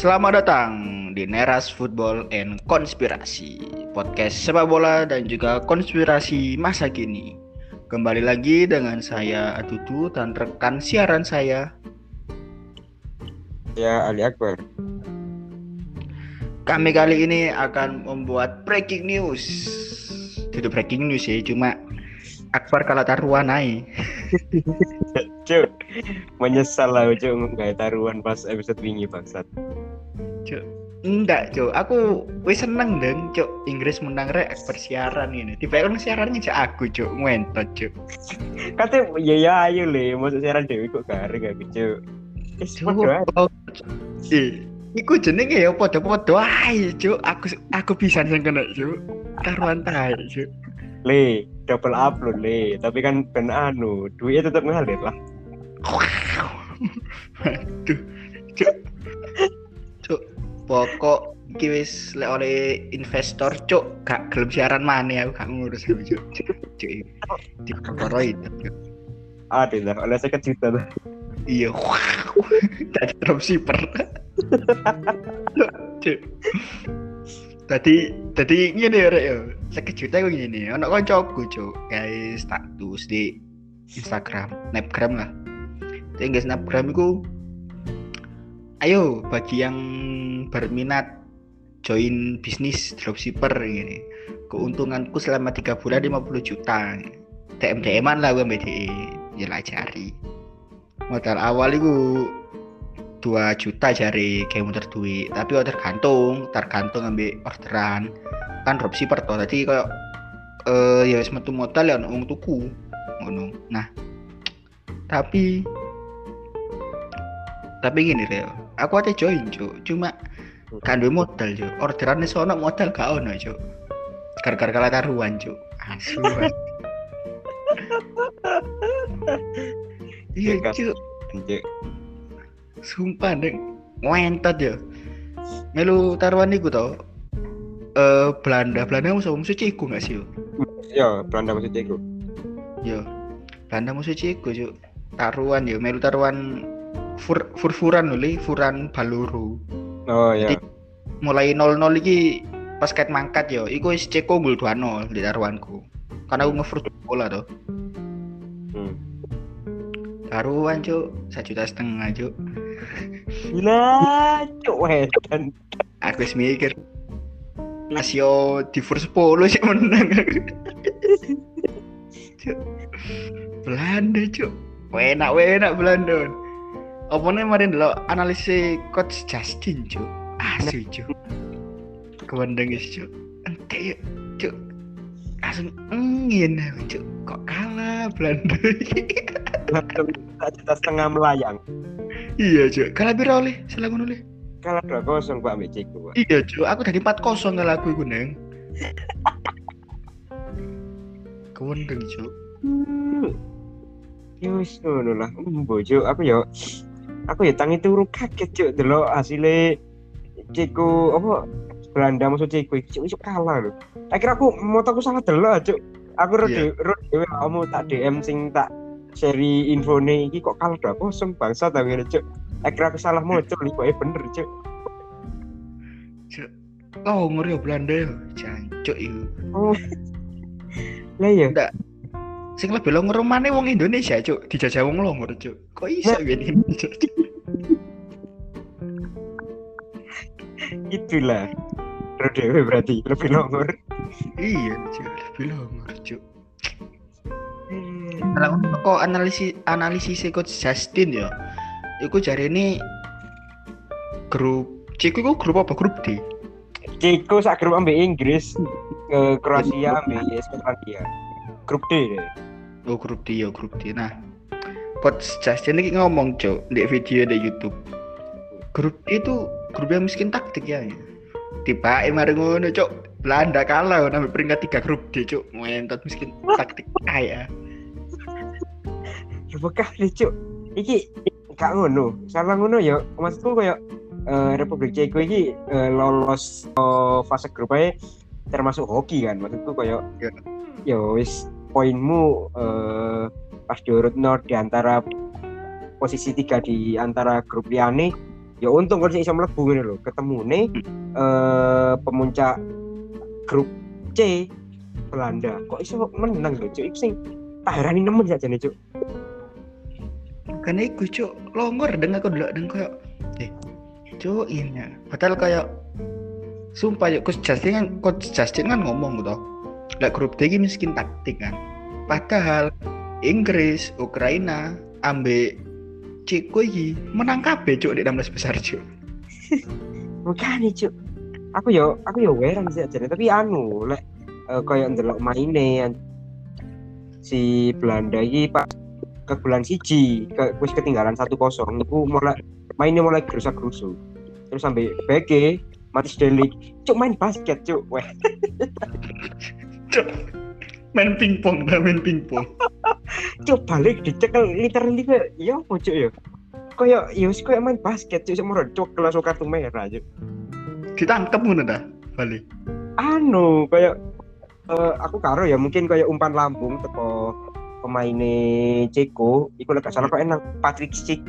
Selamat datang di Neras Football and Konspirasi Podcast sepak bola dan juga konspirasi masa kini. Kembali lagi dengan saya Atutu dan rekan siaran saya. Ya Ali Akbar. Kami kali ini akan membuat breaking news. Tidak breaking news ya, cuma Akbar kalah taruhan naik Cuk Menyesal lah Cuk Gak taruhan pas episode wingi bangsat Cuk Enggak, Cuk. Aku wis seneng dong, Cuk. Inggris menang rek persiaran ini. Tiba kan siarannya cak aku, Cuk. Ngentot, Cuk. Katanya ya ya ayo le Masuk siaran Dewi kok garing aku Cuk iku jenenge ya podo-podo ae, Cuk. Aku aku bisa sing kena, Cuk. Taruhan tae, Cuk. Le double upload le Tapi kan ben anu Duitnya tetap ngalir lah Aduh, Cuk. Cuk, pokok iki wis lek oleh investor, Cuk. Gak gelem siaran mana aku gak ngurus aku, Cuk. Cuk. Di perkara itu. Ada lah Oleh saya juta lah Iya, tadi dropshipper. Cuk. Tadi tadi ngene ya rek ya. Sekejut aku ngene. Ono kancaku, Cuk, gawe status di Instagram, Snapgram lah. Tinggal Snapgram iku Ayo bagi yang berminat join bisnis dropshipper gini. Keuntunganku selama tiga bulan 50 juta. DM DM-an lah gue BDE. Ya lah cari. Modal awal itu 2 juta jari kayak muter duit tapi oh, tergantung tergantung ambil orderan kan dropshipper toh tadi kayak eh ya wis metu modal ya wong tuku ngono nah tapi tapi gini Leo aku ada join cuk. Cuma kan duwe modal cuk. Orderannya sono modal gak ono cuk. Gara-gara kalah taruhan cuk. Asu iya cuk. Cuk Sumpah neng ngentot ya. Melu taruhan iku to. Eh Belanda, Belanda musuh musuh Ceko gak sih yo? Ya Belanda masuk Ceko Yo. Belanda musuh Ceko yo. Taruhan yo, melu taruhan fur furfuran Le. furan baluru. Oh ya Jadi, Mulai 0-0 iki pas kait mangkat yo, iku wis Ceko unggul 2-0 di taruhanku. Karena aku ngefur bola to. hmm. Taruhan cuk, satu juta setengah cuk. Gila Cuk wedan Aku mikir Nasio di first 10 sih menang Cuk. Belanda cuk Enak enak Belanda Apa nih kemarin dulu analisis coach Justin cuk Asu cuk Kewandang guys cuk Ente yuk cuk Langsung engin aku, cuk Kok kalah Belanda juta setengah melayang Iya cuk Kalah biro oleh ngono oleh Kalah 2-0 Pak Ambek Ceko Pak Iya cuk Aku tadi 4-0 kalau aku iku neng Hmm. Ya wis ngono lah. Cuk, aku ya aku ya tangi turu kaget Cuk delok hasilnya Ceko apa Belanda musuh Ceko iki Cuk iso kalah lho. Akhirnya aku motoku salah delok Cuk. Aku ro Iya. dhewe ro dhewe kamu tak DM sing tak seri infone iki kok kalah 2-0 bangsa ta ngene Cuk. Akhirnya aku salah moco lipoke bener Cuk. Oh ngeri ya Belanda ya Jancuk itu Oh. Lah ya, Sing lebih longor mana wong Indonesia cuk Dijajah wong longor cuk Kok iso gini itulah. Dhewe berarti lebih longor. Iya cuk Lebih longor cuk Kalau kok analisis analisis coach Justin ya Iku jari ini Grup Ciku iku grup apa? Grup D? Ceko sak grup ambek Inggris, ke Kroasia ambek Skotlandia. Grup D deh. Oh grup D ya grup D Nah Coach Justin ini ngomong cuk Di video di Youtube Grup D itu grup yang miskin taktik ya Tiba mari ngono cuk Belanda kalah nambah peringkat tiga grup D cuk Ngentot miskin taktik kaya Ya bekah deh cuk. Iki gak ngono. Salah ngono ya. Maksudku koyo eh, Republik Ceko iki eh, lolos eh, fase grup ae termasuk hoki kan. Maksudku koyo Ya. ya wis poinmu eh, pas diurutno di antara posisi tiga di antara grup liane ya untung kalau iso mlebu ngene lho. Ketemu nih eh pemuncak grup C Belanda. Kok iso menang lho cuk? Sing tak herani nemen saja nih cuk. Karena iku cuk longor dengan aku dulu dan kayak eh cuk ini padahal kayak sumpah yuk coach Justin kan coach Justin kan ngomong gitu lah grup D ini miskin taktik kan? Padahal Inggris Ukraina ambil Ceko iki menang kabeh cuk di 16 besar cuk. Bukan cuk. Aku yo aku yo heran sih aja tapi anu lek uh, kayak ndelok maine si Belanda iki pak ke bulan siji ke wis ketinggalan satu kosong itu mulai mainnya mulai gerusak gerusuk terus sampai BG Matis Delik cuk main basket cuk weh main pingpong dah main pingpong. Cuk balik dicekel literally kayak ya apa cuk ya? Kayak ya wis kayak main basket cuk semua cuk kelas kartu merah cuk. Ditangkap ngono dah balik. Anu kayak uh, aku karo ya mungkin kayak umpan lambung teko pemainnya Ceko iku lek salah kok enak Patrick Schick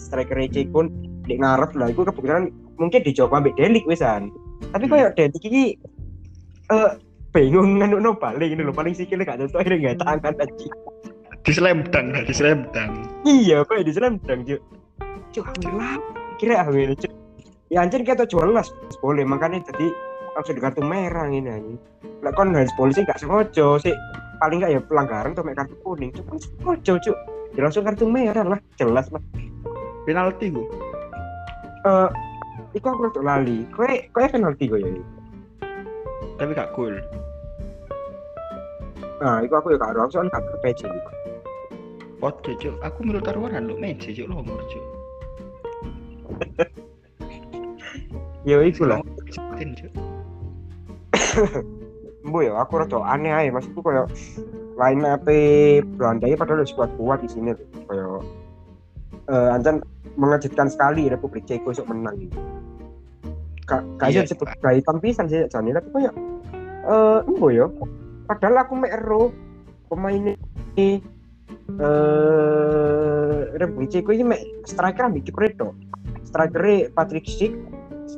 striker Ceko di ngarep lah iku kebetulan mungkin dicoba ambek Delik wisan. Tapi kayak Delik iki uh, bingung nganu no balik ini loh paling sikilnya gak tentu akhirnya gak tangan aja di slam dunk di slam dunk iya kayak di slam dunk cuk. cuk alhamdulillah kira alhamdulillah cuk. Ya anjir kita jual lah boleh makanya jadi langsung di kartu merah ini anjing. Lah kan harus polisi gak sengaja sih paling gak ya pelanggaran tuh kartu kuning cuk. Kan sengaja cuk. Ya langsung kartu merah lah jelas lah. Penalti gue eh Iku aku untuk lali. Kowe kowe penalti gue ya. Tapi gak cool Nah, iku aku ya gak ero, soalnya gak PC. Waduh cuk aku menurut taruhan lu sih cuk longor cuk Ya iku lah. Bu ya, aku rada aneh aja. Maksudku kayak line up Belanda ya padahal udah kuat kuat di sini. Kayak eh ancan mengejutkan sekali Republik Ceko untuk menang gitu. Kak, Iya, kayak sebut gaitan pisan sih jane tapi kayak eh embo ya. Padahal aku mek ero pemain ini eh Republik Ceko ini mek striker ambek kiper itu. Striker Patrick Schick,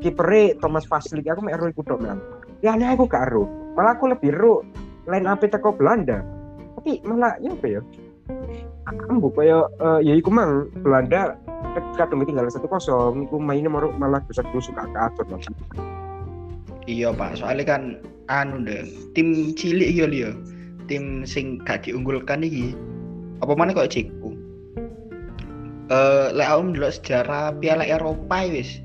kiper Thomas Vaslik aku mek ero iku tok. Ya aneh aku gak ero. Malah aku lebih ero line up teko Belanda. Tapi malah ya apa ya? Ambu kaya eh, ya iku mang Belanda kadung tinggal satu kosong. Iku mainnya malah tusuk gak atur Mas. iya pak. Soalnya kan anu deh tim cilik iya liyo tim sing gak diunggulkan iki. Apa mana kok Ceko eh lek aku ndelok sejarah Piala Eropa wis.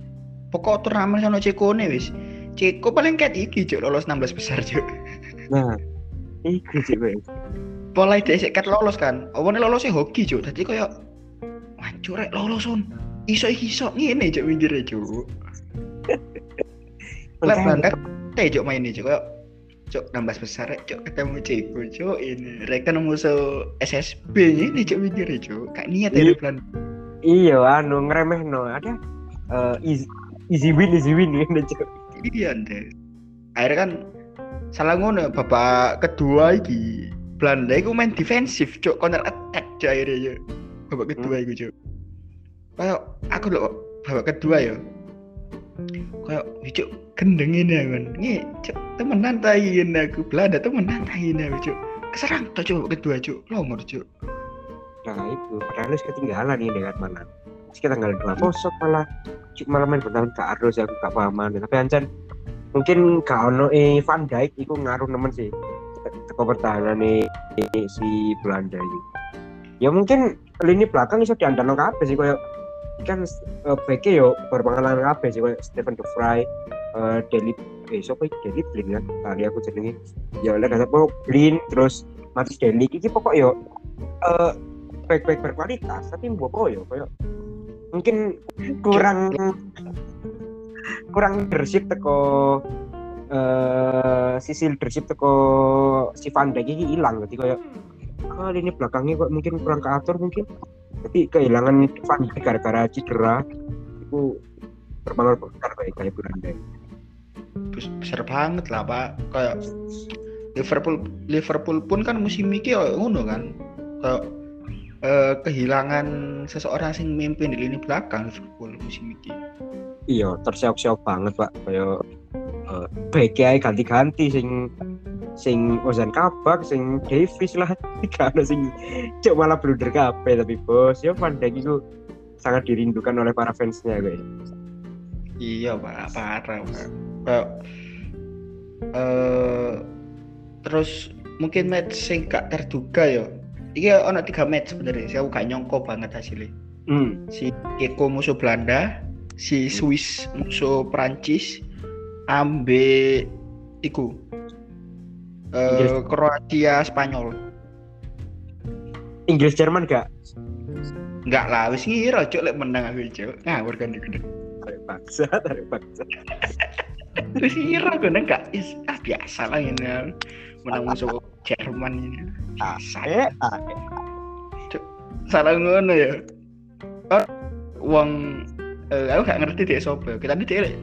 Pokok turnamen sono Ceko ne wis. Ceko paling ket iki cuk lolos 16 besar cuk. Nah, sih gue. mulai dia sik ket lolos kan. Awalnya lolosnya hoki cuk? Dadi koyo wancur rek lolos on iso iso ngene cuk minggire cuk. Lek Belanda teh cuk main cuk. Koyo cuk 16 besar cuk ketemu Ceko cuk. Ini rek kan musuh SSB ini cuk minggire cuk. Gak niat ya. Belanda Iya, anu ngeremeh no ada eh, easy, easy win easy win ini cuk. iya deh akhirnya kan salah ngono babak kedua iki Belanda iku main defensif cuk. Counter attack cuk akhirnya ya babak kedua iku cuk. Kayak aku lho babak kedua ya. Kayak "Wih, cuk gendeng ini aku kan ini cuk temenan ta ini aku? Belanda temenan ta ini aku cuk. Keserang tuh cuk babak kedua cuk. Longor cuk. Nah itu, padahal ketinggalan ini dengan mana. Terus kita tinggal dua kosong malah. Cuk malah main bertahan ke sih aku gak pahaman. Tapi Ancan mungkin gak ono eh Van Dijk itu ngaruh nemen sih. Teko pertahanan nih si Belanda ini. Ya mungkin lini belakang iso diandalno kabeh sih koyo kan uh, BK yo berpengalaman kabeh sih koyo Stephen De Vrij, eh Deli eh siapa iki? Deli Blin kan? Tadi aku jenenge ya oleh kata pokok Blin terus Matis Deli iki pokok yo eh baik-baik berkualitas tapi mbok yo koyo mungkin kurang kurang leadership teko eh sisi leadership teko si Van Dijk iki hilang jadi koyo kali ini belakangnya kok mungkin kurang keatur mungkin. Tapi kehilangan Van Dijk gara-gara cedera itu berpengaruh besar kayak kayak Belanda Bes- besar banget lah pak. Kayak Liverpool Liverpool pun kan musim ini kayak ngono kan. Kayak eh, kehilangan seseorang yang memimpin di lini belakang Liverpool musim ini iya terseok-seok banget pak. Kayak uh, ganti-ganti sing sing Ozan Kabak sing Davis lah. Karena sing cok malah blunder kabeh tapi bos. Ya pandang itu sangat dirindukan oleh para fansnya guys iya pak. Parah pak. Eh terus mungkin match sing gak terduga ya. Iki ono tiga match sebenarnya. Saya gak nyongko banget hasilnya. Hmm. si Eko musuh Belanda si Swiss musuh Prancis ambe iku. Eh Inggris. Kroasia Spanyol. Inggris Jerman gak? Enggak lah wis ngira cuk lek menang aku cuk. Ngawur kan iku tarik bangsa tarik bangsa wis ngira aku enggak is ah biasa lah ini menang musuh Jerman ini. Biasa. Eh ah, salah ngono ya. Oh, uang eh, aku gak ngerti dia sopo. Kita ini dia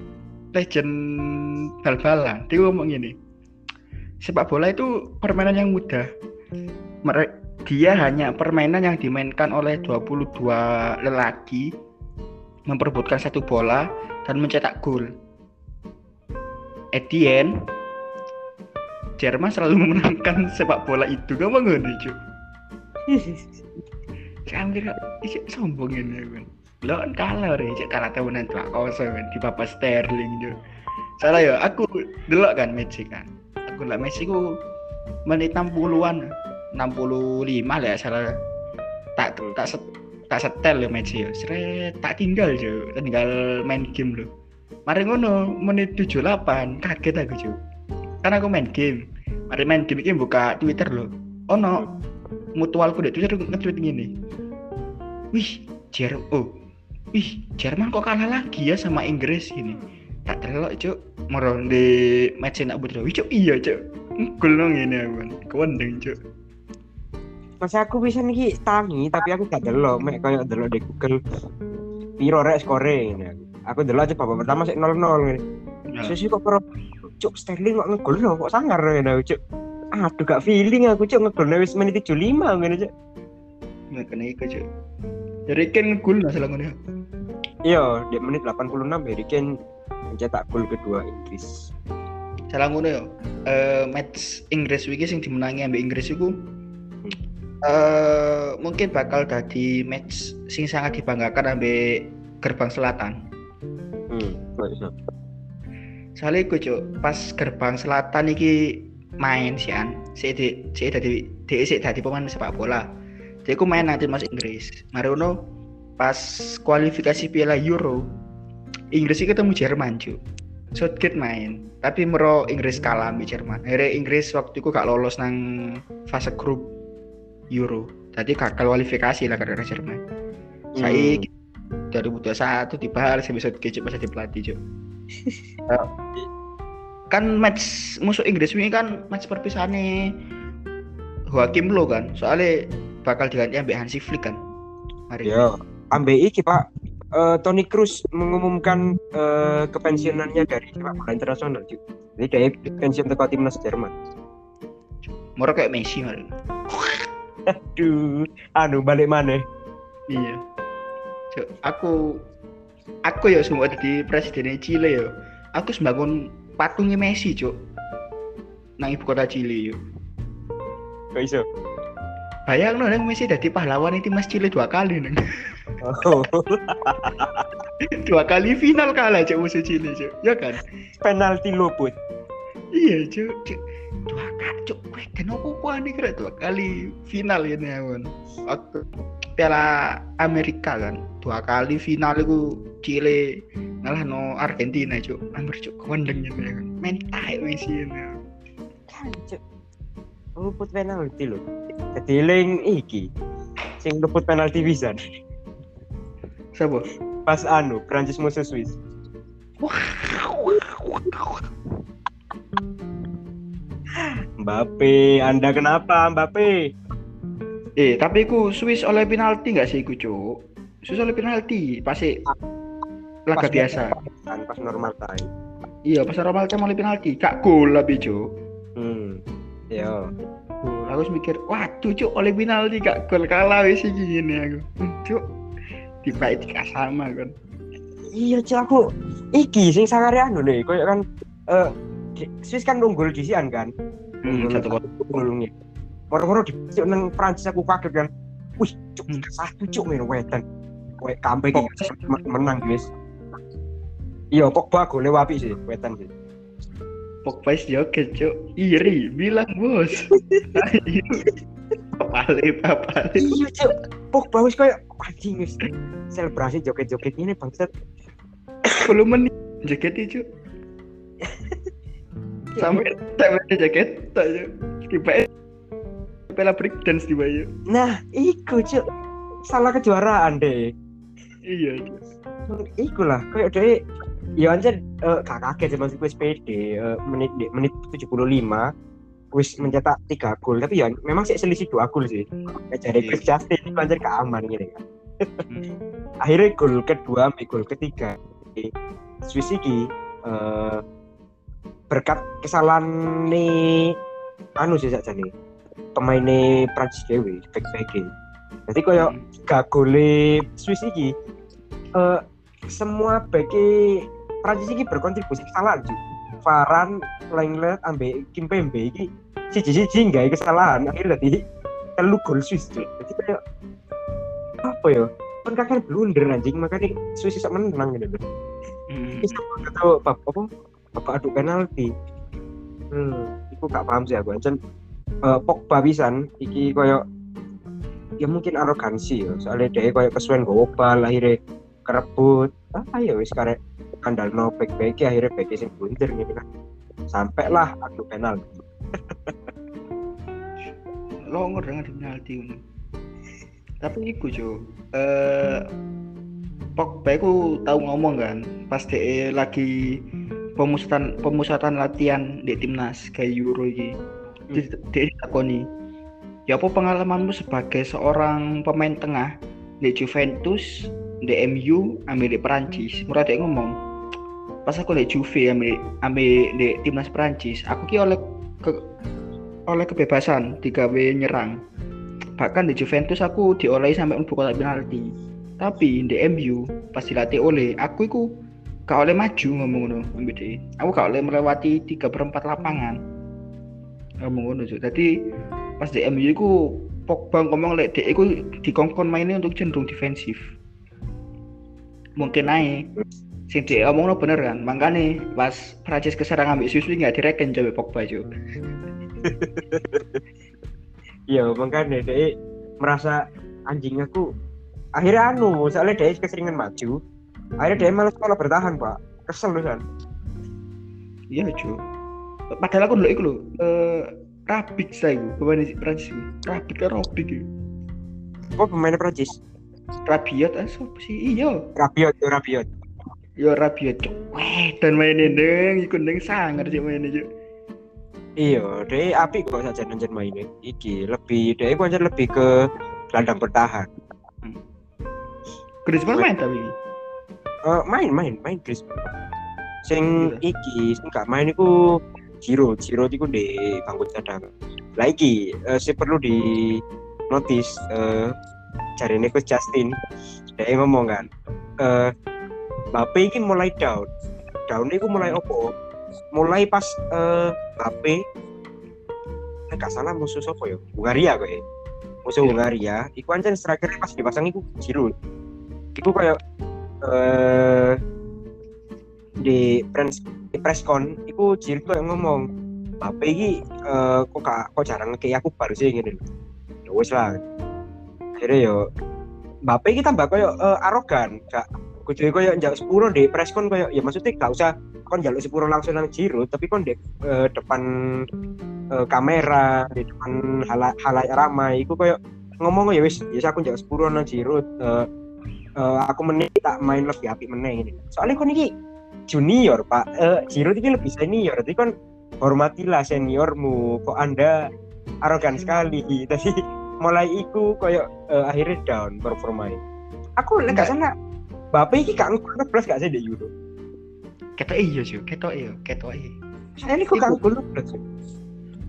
legend bal-balan dia ngomong gini sepak bola itu permainan yang mudah. Dia hanya permainan yang dimainkan oleh 22 lelaki memperebutkan satu bola dan mencetak gol. At the end Jerman selalu memenangkan sepak bola itu. Ngomong ngono cuy saya kira sombong ini lo kan kalah re cek kalah tahunan tuh kosong kan di papa Sterling jo salah ya aku delok kan Messi kan. Aku lah Messi ku menit 60-an 65 lah ya salah. Tak tak set, tak setel ya Messi ya seret tak tinggal jo tinggal main game lo mari ngono menit 78 kaget aku jo karena aku main game. Mari main game ini buka Twitter lo oh no mutualku deh Twitter nge-tweet gini wih Jer oh wih Jerman kok kalah lagi ya sama Inggris ini? Tak terlalu cuk. Meron di match nak butuh wih cuk. Iya cuk. Gol dong ini aku kewendeng cuk. Masa aku bisa nih tangi tapi aku gak delok. Mek kayak delok di Google. Piro rek skore ini aku. Delok aja babak pertama sih 0-0 ini Ya. Sisi kok pro cuk Sterling kok ngegol no, kok sangar ini aku cuk. Aduh gak feeling aku cuk ngegol wis menit 75 ngene cuk. Nggak kena iku cuk. Jadi kan gol lah salah ya. Iya di menit 86 Harry Kane mencetak gol kedua Inggris. Salah ngono ya Eh, match Inggris wiki sing dimenangi ambek Inggris iku eh mungkin bakal jadi match sing sangat dibanggakan ambek gerbang selatan. Hmm kok iso soalnya iku cuk pas gerbang selatan iki main sih an si di si dari di si dari pemain sepak bola. Jadi aku main nanti mas Inggris. Marono pas kualifikasi Piala Euro Inggris ketemu Jerman cuk. Southgate main tapi mero Inggris kalah ambil Jerman. Akhirnya Inggris waktu itu gak lolos nang fase grup Euro. Jadi gagal kualifikasi lah karena Jerman. Saya 2021 dibahas bisa cuk, pas jadi pelatih cuk. Eh, kan match musuh Inggris ini kan match perpisahan Joachim Low kan. Soalnya bakal diganti ambil Hansi Flick kan. Hari ini. Ya iki Pak Eh, Tony Cruz mengumumkan eh, kepensiunannya dari sepak bola internasional cuk. Jadi dia pensiun teko timnas Jerman. Moro kayak Messi ini. Aduh, anu balik mana? iya Cuk, aku aku ya semua jadi presiden Chile ya aku sembangun patungnya Messi cuk nang ibu kota Chile yo Kok iso? Bayang nang Messi jadi pahlawan itu Mas Chile dua kali nang Oh, dua kali final kalah cuk musuh Chile cuk ya kan penalti luput. Iya, cuk, cuk. Dua kali, cuk. Weh, dan aku kuah nih kira dua kali final ini awan. Waktu Piala Amerika kan, dua kali final itu Chile ngalah no Argentina, cuk. Hampir cuk kewendeng ini kan. Main tai Messi ini. Luput penalti lho. Jadi ling iki sing luput penalti bisa. Siapa? Pas anu Prancis musuh Swiss. Mbappe, Anda kenapa Mbappe? Eh, tapi ku Swiss oleh penalti nggak sih, ku cuk? Swiss oleh penalti, pasti laga Pas biasa. Pas normal time. Iya, pas normal cuma oleh penalti. Kak gol lebih cuk. Hmm. Yo. Gol. Aku terus mikir, waduh cuk oleh penalti gak gol kalah wis iki ngene aku. Hmm, Cuk. Tiba tiga sama kan. iya cok aku iki sing sangare anu nih koyo kan eh di- Swiss kan unggul di sian kan Hmm, satu unggulnya moro-moro di nang Prancis aku kaget kan wih cok Hmm. satu cok main wetan kowe men- menang guys iya Pogba gole wapi sih wetan sih Is joget cuk. Iri bilang bos. Ayo. papale papale iya cok Pogba wis koyo anjing wis selebrasi joget-joget ini bangsat. 10 menit jaket itu sampai sampai jaket tak cuk. Tiba Pela break dance di bayu nah iku cok salah kejuaraan deh. Iya Cuk. iku lah kayak deh ya anjir eh, gak kaget sih maksud gue pede eh, menit di- menit 75 wis mencetak tiga gol. Tapi ya memang sih selisih dua gol sih. Kayak jadi Iya. Chris Justin itu anjir keaman gini kan akhirnya gol kedua sampai gol ketiga. Swiss ini eh, berkat kesalahan nih anu sih saja nih pemainnya Prancis Dewi back back jadi kayak gak gole Swiss ini eh, semua bagi Prancis ini berkontribusi kesalahan cuy Varan, Lenglet, ambek Kim Pembe ini siji-siji nggak kesalahan akhirnya tadi telu gol Swiss cuy jadi kayak apa ya? Kan kakek blunder anjing. Makanya Swiss bisa menang gitu. Loh Hmm. atau bab apa? Bapak adu penalti. Hmm itu gak paham sih aku ancen uh, Pogba pisan iki koyo ya mungkin arogansi ya. Soalnya dia koyo kesuwen gowo bal akhirnya kerebut ah ya wis karek kandal no back back akhirnya back sing blunder gitu kan sampai lah adu penalti lo dengan penalti ngono. Tapi iku jo, eh Pogba iku tahu ngomong kan, pas dia lagi pemusatan pemusatan latihan di timnas kayak Euro iki. Dia dia takoni, ya apa pengalamanmu sebagai seorang pemain tengah di Juventus, di MU, ambil di Perancis. Murah dia ngomong, pas aku di Juve ambil ambil di timnas Perancis, aku ki oleh ke oleh kebebasan digawe nyerang. Bahkan di Juventus aku diolehi sampai mlebu kotak penalti. Tapi di MU pas dilatih oleh aku iku gak oleh maju ngomong ngono dhek. Aku gak oleh melewati 3 per 4 lapangan. Ngomong ngono. Dadi pas di MU iku Pogba ngomong lek dhek iku dikongkon mainnya untuk cenderung defensif. Mungkin ae sing dhek omongno bener kan. Makanya pas Prancis keserang ambek Swiss nggak direken coba Pogba Cuk. iya makanya dia merasa anjing aku akhirnya anu soalnya dia keseringan maju akhirnya dia malah sekolah bertahan pak kesel loh kan Iya, cu. Padahal aku dulu iku lho, eh Rabik saya iku, pemain Prancis. Rabik kan Rabik apa pemainnya Prancis Rabiot ah sapa sih? Iya, Rabiot ya Rabiot ya Rabiot. Weh, dan mainin deng iku deng sangar sih mainnya, Cuk. iya dia api kok saja nanti mainnya iki lebih dia itu lebih ke gelandang bertahan Griezmann main tapi. Eh, main main main Chris sing Iya. iki sing gak main iku Giro Giro iku di bangku cadangan lah iki eh, sih perlu di notice eh cari Coach Justin. Dia ngomong kan eh Mbappe iki mulai down. Down iku mulai opo mulai pas eh Mbappe eh, gak salah musuh sopo ya? Hungaria kok ya? Musuh Iya. Hungaria. Iku ancen striker pas dipasang iku Giroud. Iku kayak eh di press di presscon iku Giroud kok ngomong Mbappe iki eh, kok kok jarang kayak aku baru sih ngene lho. ya wis lah akhirnya yo Mbappe iki tambah koyo eh, arogan gak kudu koyo njak sepuro di presscon koyo ya maksudnya gak usah kon njaluk sepuro langsung nang Giroud tapi kon di eh, depan eh, kamera di depan hala- halayak ramai iku koyo ngomong ya wis ya aku njak sepuro nang Giroud eh, eh, aku meneh tak main lebih apik meneh ini. Soalnya kon iki junior pak. Eh, Giroud ini lebih senior jadi kon hormatilah seniormu. Kok anda arogan sekali? Tapi mulai iku koyo eh, akhirnya down performanya aku gak salah Bapak iki gak ngurus plus gak sih di Euro Ketok iya, Cuk. Ketok iya, ketok iya. saya ini kok gak ngurus plus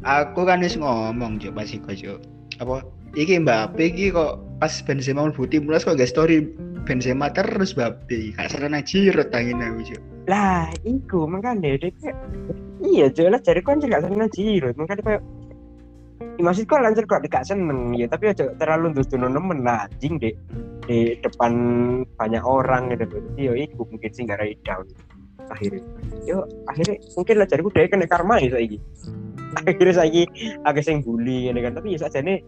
Aku kan wis ngomong, Cuk, pas iku, Cuk. Apa iki Mbappe iki kok pas Benzema mlebu timnas kok gak story Benzema terus babi gak serana Giroud tangin aku cuk. Lah iku makanya kayak iya jelas jadi kan gak seneng Giroud. Makanya kayak Ya, maksudku lanjut kok gak seneng ya tapi aja terlalu untuk nemen. Lah anjing deh di depan banyak orang gitu. Jadi yo iku mungkin sih gak down akhirnya. Yo akhirnya mungkin lah jadiku dia kena karma ya saiki. Akhirnya saiki agak sing bully ini kan. Tapi ya saja nih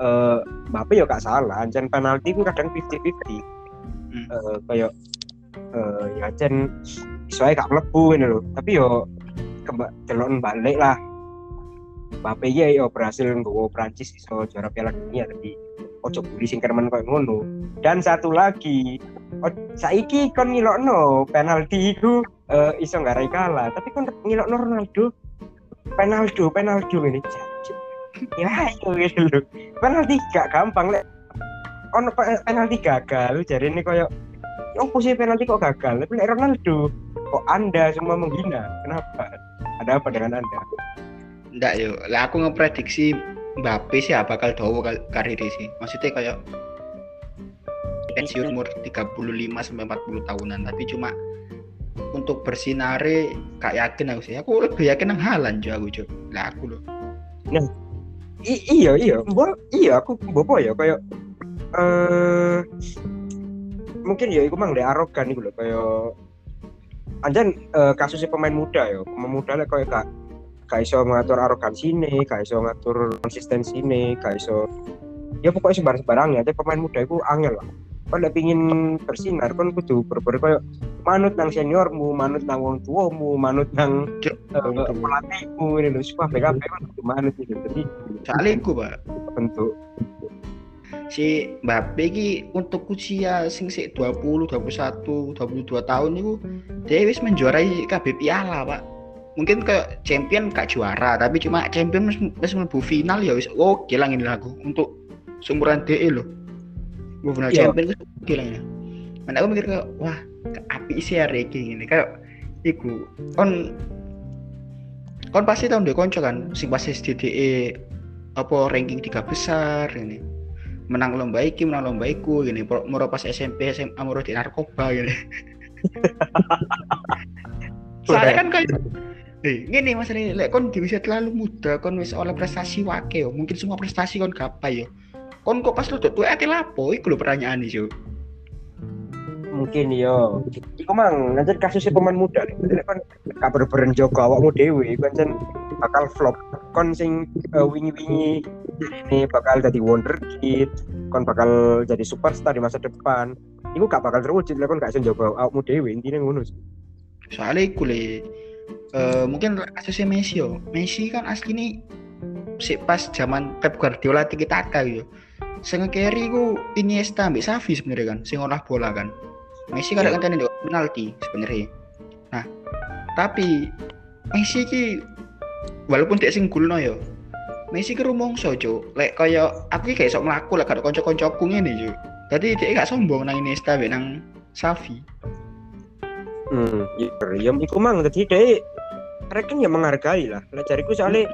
eh Mbappe yo gak salah. Ancan penalti ku kadang 50-50 Hmm. eh kayak eh ya ancen soalnya gak mlebu ini loh tapi yo kembali balik lah Mbappe ya yo berhasil nggawa Prancis iso juara Piala Dunia tapi ojo bully sing kermen koyo ngono. Dan satu lagi saiki kon ngilokno penalti iku eh, iso ngarai kalah tapi kon ngilokno Ronaldo. Penaldo penaldo ini ya itu gitu loh penalti gak gampang lek ono pe- penalti gagal jadi ini koyo ya opo sih penalti kok gagal? Tapi Ronaldo kok anda semua menghina? Kenapa? Ada apa dengan anda Ndak yo, lah aku ngeprediksi Mbappe sih ya bakal kal- karir sih. Maksudnya kayak pensiun umur 35 sampai 40 tahunan, tapi cuma untuk bersinare gak yakin aku sih. Aku lebih yakin nang Halan juga aku Cuk. Lah aku loh. I- iya iya mbok iya aku bopo ya kayak eh mungkin ya iku mang lek arogan iku lho kayak anjan eh, kasusnya pemain muda ya pemain muda lek kayak gak gak iso ngatur arogansi ini gak iso ngatur konsistensi ini gak iso ya pokoknya sembarang sembarangnya tapi pemain muda itu angel lah. Kalau pingin bersinar kan kudu berber kayak manut nang seniormu manut nang wong tuamu manut nang eh, pelatihmu ini lho. Supaya BKP kan kudu manut gitu. Jadi Soalnya iku, Pak. bentuk. Si Mbappe ki untuk usia sing sik 20, 21, 22 tahun itu dia wis menjuarai KB piala, Pak. Mungkin kayak champion gak juara, tapi cuma champion wis mlebu final ya wis oke lah ini aku untuk seumuran DE loh. Gue final Iya. champion wis oke lah ini. Mana aku mikir kayak wah api sih hari ini gini kayak iku kon kon pasti tahu deh konco kan sing pasti DE apa ranking tiga besar ini menang lomba iki menang lomba iku gini moro pas SMP SMA moro di narkoba gini soalnya kan kayak eh gini mas ini lek kon di usia terlalu muda kon wis oleh prestasi wake yo mungkin semua prestasi kon gapai yo. Kon kok pas lu tuh ati lapo? Iku lho pertanyaan nih mungkin yo. Iku mang nanti kasusnya pemain muda Jadi kan gak berberen jogo awakmu kan kan bakal flop. Kon sing eh, wingi-wingi ini bakal jadi wonderkid kon bakal jadi superstar di masa depan. Iku gak bakal terwujud lek kon gak iso jogo awakmu dewe intinya ngono sih. Soalnya iku le eh, mungkin kasusnya Messi yo Messi kan asli nih si pas zaman Pep Guardiola tiki taka yo sing carry ku Iniesta ambek Xavi sebenarnya kan sing olah bola kan. Messi kadang kadang kan penalti sebenarnya. Nah tapi Messi ki walaupun tidak sing gulno yo Messi ki rumongso cuk. Lek kaya aku ki gak iso mlaku lek gak ada kanca-kancaku ngene cuk. Dadi dia gak sombong nang Iniesta nang Xavi. Hmm iya ya iku mang jadi deh mereka ya menghargai lah. Lah cariku soalnya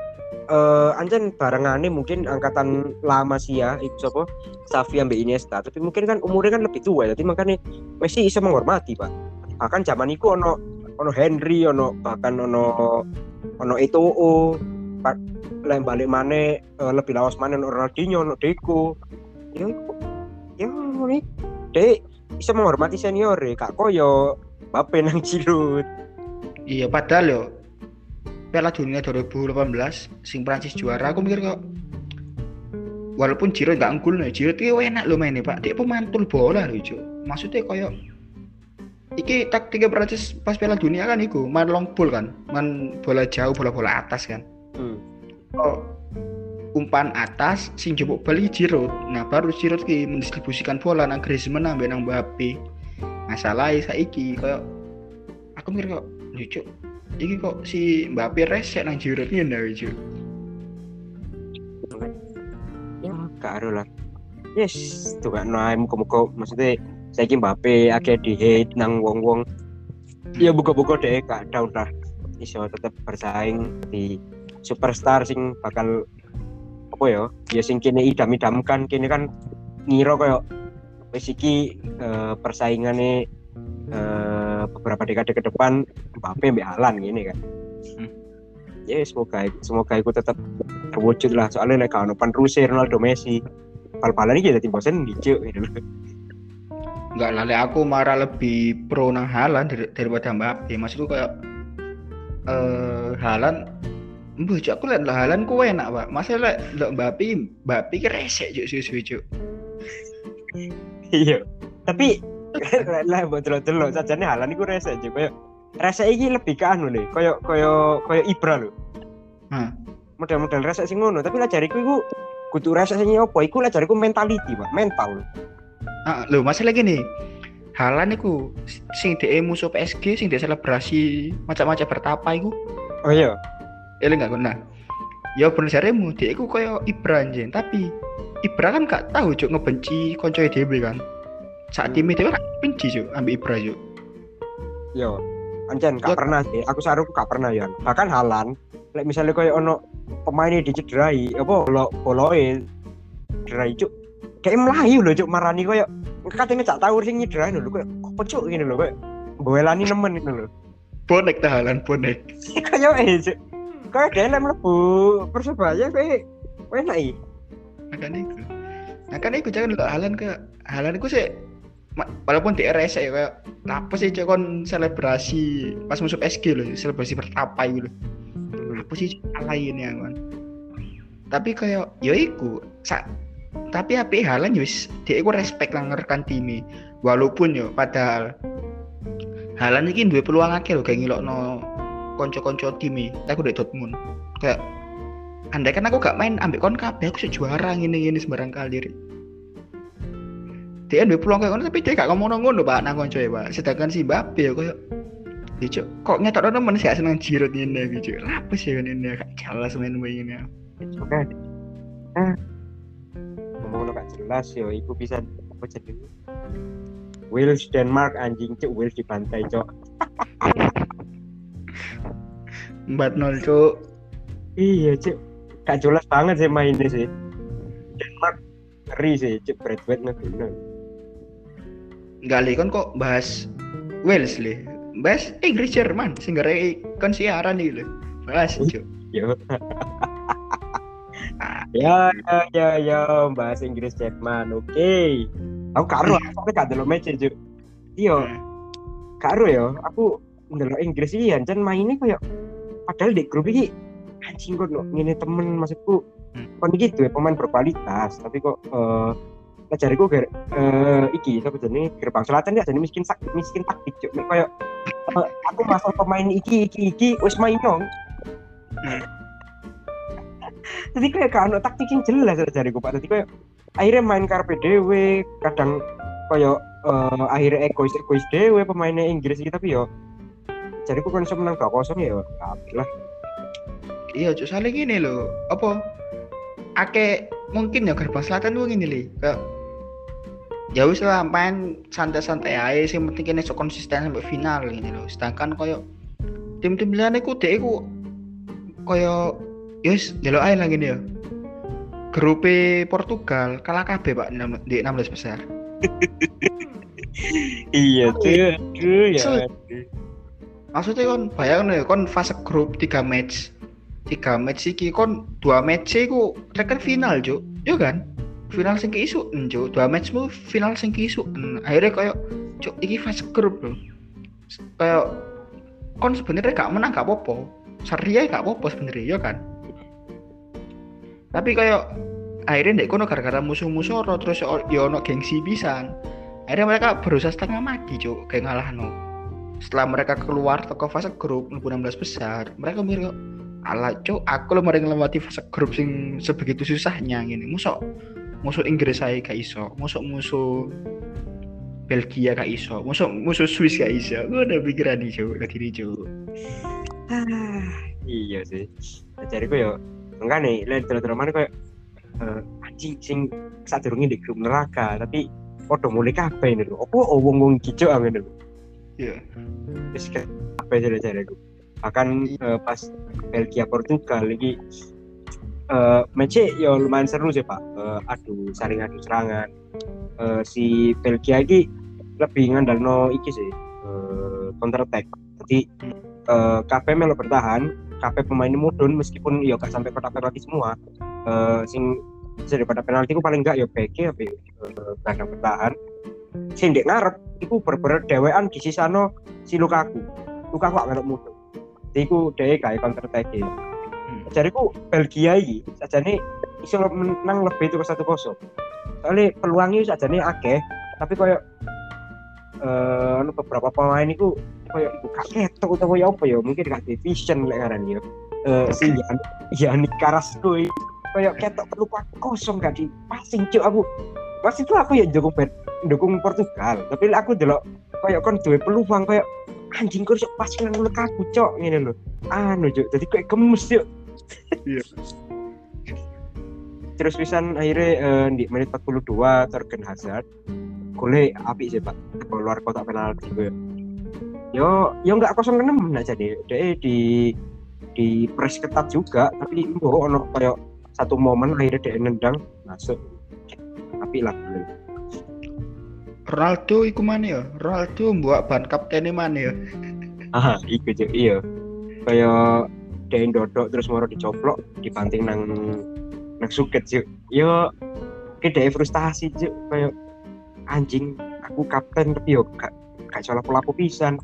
eh anjen barengane mungkin angkatan lama sih ya iku sapa? Xavi ambek Iniesta. Tapi mungkin kan umurnya kan lebih tua jadi makanya Messi bisa menghormati pak. Bahkan zaman iku ono ono Henry ono bahkan ono ono Eto'o. Pak lain balik mana lebih lawas mana ono Ronaldinho ono Deco. Ya ya ini dek bisa menghormati senior ya kak koyo Mbappe nang Giroud. Iya padahal yo Piala Dunia 2018 sing Prancis juara aku mikir kok walaupun Giroud gak unggul nih Giroud itu enak lo mainnya pak dia pemantul bola loh Cuk. maksudnya koyo iki taktiknya Prancis pas Piala Dunia kan iku main long ball kan main bola jauh bola-bola atas kan hmm. oh, umpan atas sing jebuk bali Giroud nah baru Giroud ki mendistribusikan bola nang Griezmann nang Mbappe masalahnya saiki koyo aku mikir kok lucu iki kok si Mbappe resek nang lho Cuk. ya gak ada lah. Yes tuh kan nah muka-muka maksudnya saya Mbappe akhirnya di hate nang wong-wong. Ya buka-buka deh gak down lah. Iso tetep bersaing di superstar sing bakal apa ya ya sing kini idam-idamkan. Kini kan ngira kayak wis iki eh, persaingane eh, beberapa dekade ke depan Mbappe mbek Haaland gini kan. Hmm. Ya semoga semoga itu tetap terwujud lah soalnya nek kalau penerusnya Ronaldo Messi bal-balan iki dadi bosen dicuk gitu loh. Enggak lah, lek aku marah lebih pro nang Halan dar- daripada Mbappe. Maksudku kayak eh Halan Mbah, Cuk, aku lihat lah Halan ku enak, Pak. Masa lek lek Mbappe, Mbappe ki resek juk suwe-suwe juk. Iya. Tapi lah buat delok-delok sajane Halan iku rese aja koyo rese iki lebih ke anu lho, koyo koyo koyo Ibra lho. Hah. Model-model rese sing ngono, tapi lah jariku iku kudu rese sing opo iku lah jariku mentality, Pak. Mental. Ah, lho, masalah gini. Halan iku sing dhek musuh PSG sing dhek selebrasi macam-macam bertapa iku. Oh iya. Eling gak nah. Ya bener jaremu, dhek iku koyo Ibra anjen, tapi Ibra kan gak tahu cuk ngebenci koncoe dhewe kan. Saat tim dhewe kan benci cuk ambek Ibra cuk. Yo. Ancen gak pernah sih. Aku saruku gak pernah ya. Bahkan Halan lek misalnya koyo ono pemain dicederai, apa bolo boloe cederai cuk. Kayak melayu lho cuk marani koyo katanya gak tahu sing nyederai lho koyo apa cuk ngene lho koyo mbelani nemen itu lho. Bonek ta Halan bonek. kayak eh cuk. Kayak dia lem mlebu persebaya kayak enak iki. Makanya iku. Makanya iku jangan lho Halan ke Halan iku sih walaupun di RS ya kayak apa sih cuk kon selebrasi pas musuh PSG loh selebrasi bertapa itu loh apa sih lain ya kan tapi kayak ya iku sa, tapi api halan ya wis dia iku respect lah ngerekan timi walaupun yo padahal halan iki duwe peluang akeh lho kayak ngilokno konco-konco timi aku dari Dortmund. Kayak andai kan aku gak main ambek kon kabeh aku sih juara ngene ngene sembarang kali. Dia duwe peluang kayak ngono tapi dia gak ngomong ngono pak nang konco ya pak sedangkan si Mbappe ya kayak Ya cuk, kok ngetok temen sih seneng jirut ini gitu. Apa sih kan ini gak jelas main begini. Oke. Ah. Ngomong gak jelas yo iku bisa apa jadi Wales Denmark anjing cuk Wales dibantai cok. Empat nol cuk. Iya cuk. Gak jelas banget sih mainnya sih. Denmark ngeri sih cuk Bradway ngeguna. Enggak li kan kok bahas Wales li. Bahas Inggris Jerman. Sing gara kan siaran iki lho. Bahas cuk. Yo. ya ya ya ya bahasa Inggris Jerman. Oke. Aku karo aku gak delok match cuk. Iya. Karo ya aku ndelok Inggris iki ancen mainnya kayak padahal di grup iki anjing kok ngene temen maksudku. Kon iki duwe pemain berkualitas tapi kok uh, jariku ger eh iki sapa jenenge gerbang selatan ya jadi miskin sak miskin taktik cuk kayak eh, aku masuk pemain iki iki iki wis main dong jadi kayak gak ono taktik yang jelas jariku pak jadi kayak akhirnya main karpe dewe kadang kayak eh, akhirnya egois egois dewe pemainnya Inggris gitu tapi yo jariku kan iso menang 2-0 ya tapi lah Iya cuk, soalnya gini lho. Apa? Ake mungkin ya gerbang selatan tuh gini li. Kayak ya wis lah main santai-santai aja sih penting kene sok konsisten sampai final gini loh sedangkan koyo tim-tim liane ku dek ku koyo yes delok aja lagi nih ya. Grup Portugal kalah kabeh pak enam- di 16 besar. Iya tuh aduh ya. So- maksudnya kon bayangin ya kon fase grup 3 match. 3 match iki kon dua match iku rekan final cuk. Yo kan final sing keisu cuk. Dua matchmu final sing keisu akhirnya koyo cuk iki fase grup lho kayak kon sebenarnya gak menang gak apa-apa. Seri aja gak apa-apa sebenarnya yo kan? Tapi kayak akhirnya ndek kono gara-gara musuh-musuh terus yo yo ono gengsi pisan. Akhirnya mereka berusaha setengah mati cuk kayak ngalahno setelah mereka keluar toko fase grup mlebu 16 besar mereka mikir ala cuk aku lo mari ngelewati fase grup sing sebegitu susahnya gini musuh musuh Inggris saya gak iso. Musuh musuh Belgia gak iso. Musuh musuh Swiss gak iso. Gue udah pikiran nih cuk. Lagi nih cuk? Ah, iya sih. Jadi kok ya enggak nih lihat terus mana kayak eh, anjing sing saat di grup neraka tapi podo mulai kabeh ini lho. Apa wong wong kicau angin lho? Iya. Wis kabeh jadi bahkan eh, pas Belgia Portugal lagi match ya lumayan seru sih pak. Eh, adu saling adu serangan. Eh, si Belgia iki lebih ngandalno iki sih eh, counter attack. Jadi eh, KP melo bertahan KP pemain ini mudun meskipun ya gak sampai kotak penalti semua. Eh, sing bisa daripada penalti ku paling enggak ya BG tapi gelandang bertahan. Sing dek ngarep iku berber dewean di sisano si Lukaku. Lukaku gak mudun. Jadi iku dhewe gawe counter attack jadi ku Belgia iki sajane iso menang lebih itu ke satu kosong. Soalnya peluangnya sajane akeh tapi koyo eh anu beberapa pemain itu koyo iku gak ketok utawa ya apa ya mungkin gak division lek ngaran ya. Eh si Yan Yani iki koyo ketok peluang kosong gak dipasing cuk. Aku pas itu aku ya dukung dukung Portugal tapi aku delok koyo kon duwe peluang koyo anjing kok pas nang Lukaku cok ngene lho. Anu cuk jadi kayak gemes cuk Iya. terus pisan akhirnya eh, di menit 42 Torgen Hazard golnya api sih pak keluar kotak penalti gue yo yo nggak kosong enam nah jadi dia di di press ketat juga tapi mbok ono kayak satu momen akhirnya dia nendang masuk api lah golnya. Ronaldo iku mana ya? Ronaldo buat ban kaptennya mana ya? ah iku cuk iya kayak dia dodok terus moro dicoplok dibanting nang nang suket cuk. Yo kayak frustasi cuk. Kayak anjing aku kapten tapi yo gak gak salah pelaku pisan.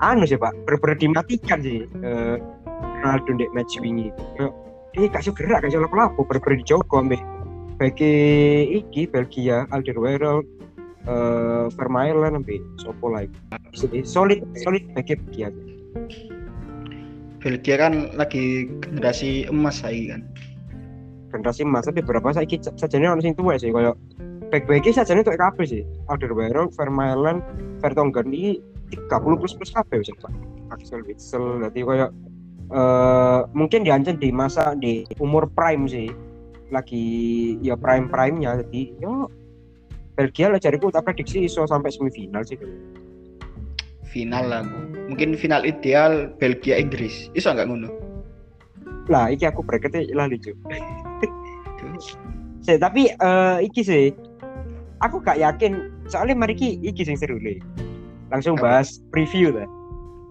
Anu sih pak bener-bener dimatikan sih eh, Ronaldo di match wingi. Kayak dia gak gerak gak salah pelaku bener-bener dijogo ambek bagi iki Belgia Alderweireld eh Vermaelen sampai sopo lagi? Solid solid bagi Belgia Belgia kan lagi generasi emas saya kan. generasi emas tapi berapa? Saya sajane ono sing tuwa sih koyo back back iki sajane tuh kabeh sih. Alderweireld Vermaelen Vertonghen iki 30 plus plus kabeh wis Pak. Axel Witsel dadi koyo eh mungkin diancen di masa di umur prime sih. Lagi ya prime prime nya jadi yo Belgia lah cariku tak prediksi iso sampai semifinal sih Final lah. Mungkin final ideal Belgia Inggris. Iso nggak ngono? lah iki aku bracketnya lah lucu sih tapi eh iki sih aku gak yakin soalnya mari ki iki sing seru le langsung Apa? bahas preview lah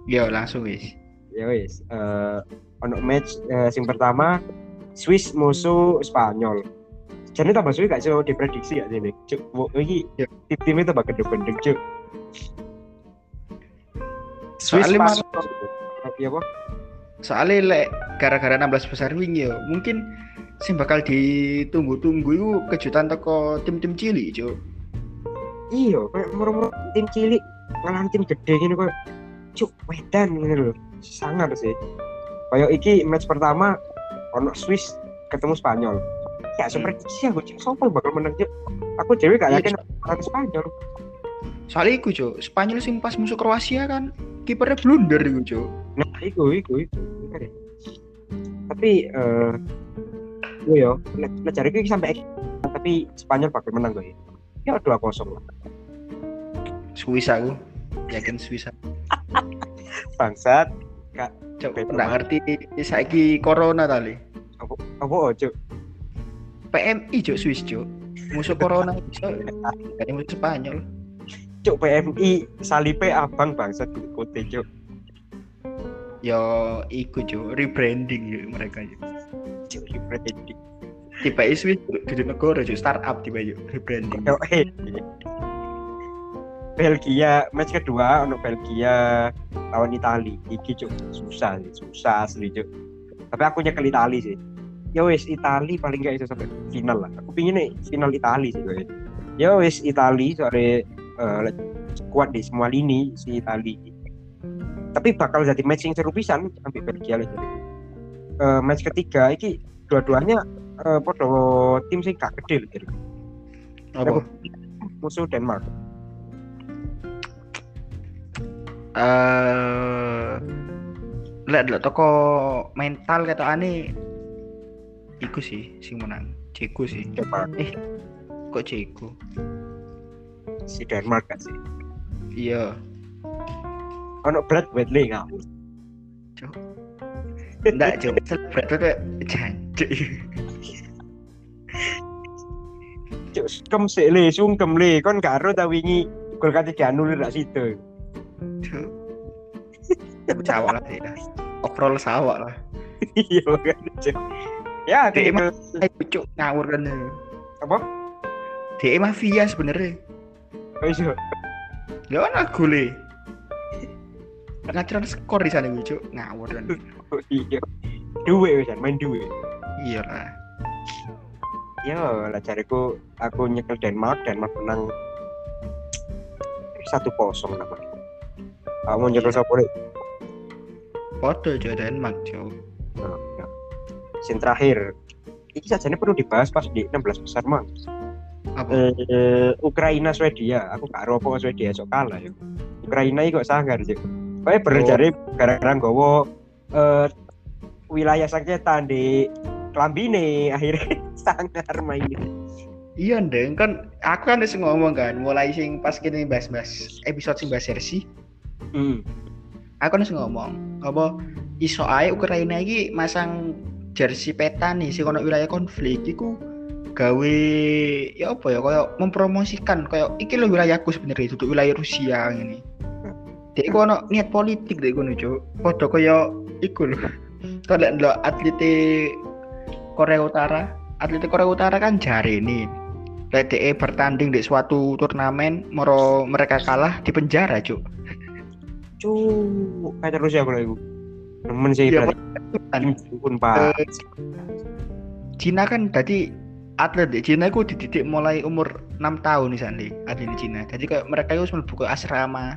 Yo langsung wis. ya wis ono match eh, sing pertama Swiss musuh Spanyol jadi tambah suwi gak iso diprediksi ya sini cuk wo- iki Ya. tim timnya tambah gede-gede cuk Swiss Soalnya pas mas- ya apa? Soalnya lek gara-gara 16 besar wingi yo, mungkin sing bakal ditunggu-tunggu itu kejutan teko tim-tim cilik, Cuk. iya kayak murmur tim cilik ngalahin tim gede gini kok cuk wedan gitu loh sangat sih. Kayak iki match pertama ono Swiss ketemu Spanyol. Ya Hmm. prediksi aku cuk. Siapa yang bakal menang cuk? Aku dewe gak Iya, yakin akan Spanyol. Soalnya iku, Cuk, Spanyol sing pas musuh Kroasia kan kipernya blunder iku, Cuk. nah iku iku iku ya. tapi eh uh, yo nah cari iki sampai tapi Spanyol bakal menang gue ya dua kosong lah Swiss aku. Yakin Swiss. bangsat Cuk, Oke, nggak ngerti saiki corona tali. apa apa oh, cuk PMI, Cuk, Swiss, Cuk. Musuh corona iso. Jadi musuh Spanyol. Cuk PMI salipe abang bangsat kote cuk. Yo iku, Cuk, rebranding Cuk, mereka, Cuk. cuk rebranding. Tiba Swiss di negara, Cuk, startup tiba yuk rebranding. Yo, eh. Belgia match kedua untuk Belgia lawan Itali. Iki cuk susah sih susah asli cuk. Tapi aku nyekel Itali sih. Ya wis Itali paling gak bisa sampai final lah. Aku pingin nih final Itali sih gue ya wis Itali soalnya eh, kuat di semua lini si Itali tapi bakal jadi match yang seru pisan sampai Belgia lah jadi Eh, match ketiga iki dua-duanya eh, podo tim sing gak gede Apa? musuh Denmark. Eh lek lek toko mental kata ane iku sih sing menang. Ceko sih. Denmark. Eh kok Ceko si Denmark gak sih iya ono Brad Wedley nggak enggak coba selebrate tuh jancuk cuk sungkem sik le, sungkem le. Kon karo ta wingi gol ketiga anulir rak situ. Cuk. Sawak lah ya. Overall sawak lah. Iya kan. Cuk. Ya, kayak emang- Ayo cuk ngawur kan. apa? Dia mafia sebenarnya. Oh iya. Ya kan aku le. Ngacuran skor di sana gue cuk ngawur kan. Iya. Duwe wis main duwe. Iya lah. Ya, lah cariku aku nyekel Denmark, Denmark menang 1-0 lah. Pak. Kamu nyekel sapa Lek? Foto cuk Denmark cuk. Nah, ya. Sin terakhir. Ini saja perlu dibahas pas di 16 besar mah. Apa? Eh, Ukraina Swedia, aku gak ero apa Swedia sok kalah ya. Ukraina iki kok sangar sih. Kayak bener Oh. gara-gara nggawa eh wilayah sengketa di Klambine akhirnya sangar main. Iya ndeng kan aku kan wis ngomong kan mulai sing pas kini bahas-bahas episode sing bahas Jersey Hmm. aku kan wis ngomong apa iso ae Ukraina iki masang jersey peta nih sing ono wilayah konflik iku gawe ya apa ya kayak mempromosikan kayak iki lho wilayahku sebenarnya itu wilayah Rusia ini. Dia iku ono niat politik deh ngono cuk. Padha kaya iku lho. Kalau ndelok atlet Korea Utara, atlet Korea Utara kan jari ini. DE bertanding di suatu turnamen, moro mereka kalah di penjara, cuk. Cuk, kayak terus ya kalau iku. Nemen sih Iya, berarti pun Pak. Eh, Cina kan tadi atlet di Cina itu dididik mulai umur 6 tahun nih Sandi atlet di Cina. Jadi kayak mereka itu mlebu ke asrama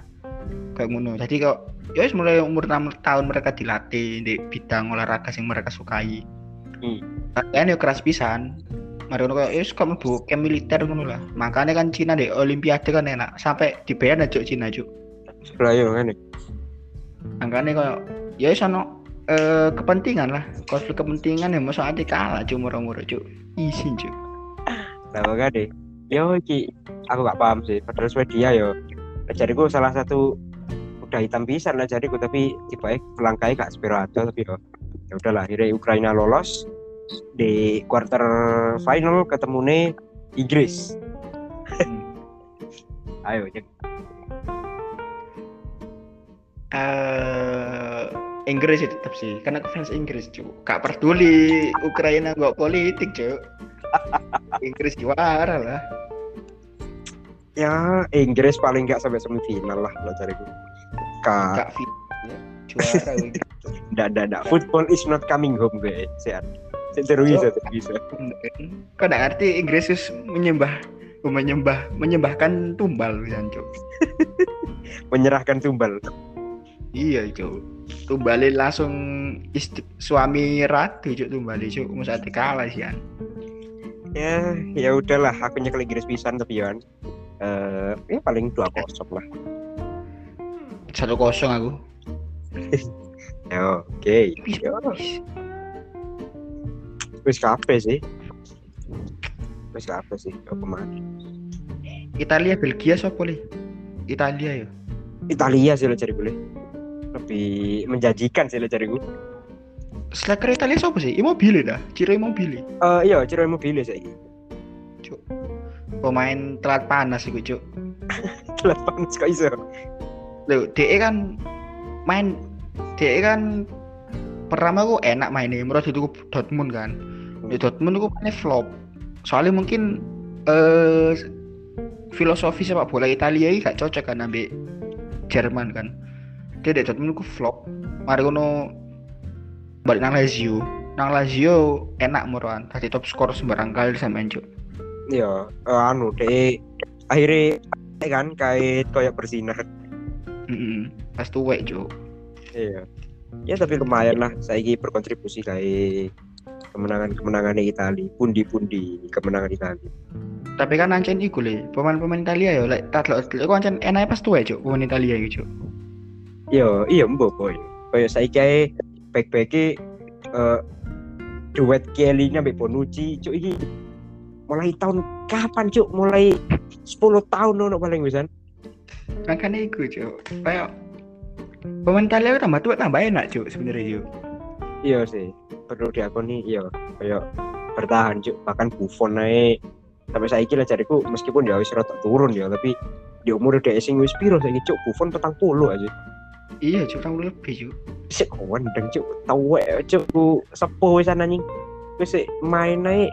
kayak ngono. Jadi kok ya mulai umur 6 tahun mereka dilatih di bidang olahraga yang mereka sukai. Hmm. Latihan ya keras pisan. Mari ngono kayak ya wis mlebu ke militer ngono lah. Makanya kan Cina di olimpiade kan enak sampai dibayar aja Cina cuk. Sebelah kan. Makanya kayak ya wis ono eh, kepentingan lah konflik kepentingan ya masa ati kalah cuk murah-murah cuk izin cuk Lah deh. Yo iki aku gak paham sih. Padahal Swedia yo. Jariku salah satu udah hitam pisan lah jariku tapi tiba langkai gak sepiro aja tapi yo ya udahlah akhirnya Ukraina lolos di quarter final ketemu nih Inggris. Ayo cek. eh Inggris sih tetap sih karena aku fans Inggris cuk gak peduli Ukraina gak politik cuk Inggris juara lah Ya Inggris paling gak sampai semifinal lah lah jariku. Kak, gak fit ya. juara ndak ndak ndak. Football is not coming home guys. Sehat. Seru bisa, seru bisa. kau gak ngerti Inggris wis menyembah menyembah menyembahkan tumbal bisa cuk Menyerahkan tumbal. iya cuk tumbali langsung istri, suami ratu cuk tumbali cuk. Masa kalah sih kan ya ya udahlah aku nyekel Inggris pisan tapi Yohan eh ya paling dua kosong lah. Satu kosong aku. Ya oke. Ya. wis. wis kape sih. Wis kape sih apa mana Italia Belgia siapa li Italia ya? Italia sih lo cari boleh lebih menjanjikan sih lo cari gue Striker Italia siapa sih? Immobile dah, Ciro Immobile. eh iya ciri mobil sih Cuk. Pemain telat panas iku, Cuk. telat panas kok iso Loh, DE kan main DE kan pertama aku enak mainnya, menurut itu Dortmund kan. Di Dortmund aku mainnya flop. Soalnya mungkin eh filosofi sepak bola Italia ini gak cocok kan ambil Jerman kan. Dia di Dortmund flop. Mari ngono balik nang Lazio. Nang Lazio enak muruan, tadi top skor sembarang kali sampean Cuk. iya eh, anu deh akhirnya kan kait kayak bersinar Heeh. Pas tuwek, Cuk. iya ya tapi lumayan lah saya berkontribusi kayak kemenangan-kemenangan Italia pundi-pundi kemenangan Italia Tapi kan ancen iku le, pemain-pemain Italia ya, lek tak lek iku ancen enak pas tuwek, Cuk, pemain Italia iku, Cuk. Iya, iya mbok boy. Kayak saya kayak back-back eh duet Kelly nya mbak Bonucci, cuk iki mulai tahun kapan cuk? Mulai 10 tahun nono paling wisan. Makanya iku, Cuk. Kayak pemain Italia tambah tuwek tambah enak, Cuk, sebenarnya, Cuk. Iya sih, perlu diakoni iya kayak bertahan cuk bahkan Buffon naik sampai saiki lah jariku meskipun ya wis rada turun ya tapi di umur dia sing wis piro saiki cuk Buffon petang puluh aja iya cuk tahun lebih cuk sik kondang cuk tawek cuk sepuh wis anjing wis main naik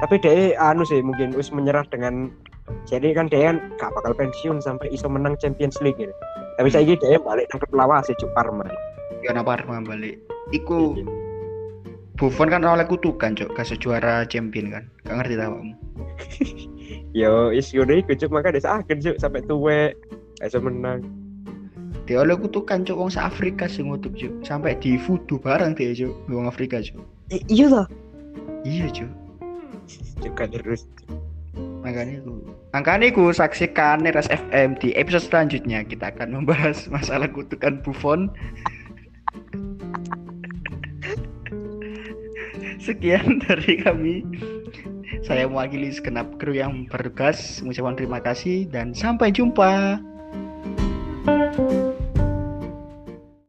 tapi dia anu sih mungkin wis menyerah dengan jadi kan dia kan gak bakal pensiun sampai iso menang Champions League gitu. Tapi saya dia balik nang klub lawas cuk Parma. ya Parma balik iku Buffon kan oleh kutukan cuk kasih juara champion kan gak ngerti tau kamu Yo, is ngono iku cuk maka desa akhir cuk sampai tuwek iso menang. Dia oleh kutukan cuk wong Afrika sing ngutuk cuk. Sampai di fudu bareng dia cuk. Wong Afrika cuk. Eh, iya lah. iya cuk. Juga terus. makanya ku makanya ku saksikan Neras FM di episode selanjutnya. Kita akan membahas masalah kutukan Buffon. Sekian dari kami. Saya mewakili segenap kru yang bertugas. Mengucapkan terima kasih dan sampai jumpa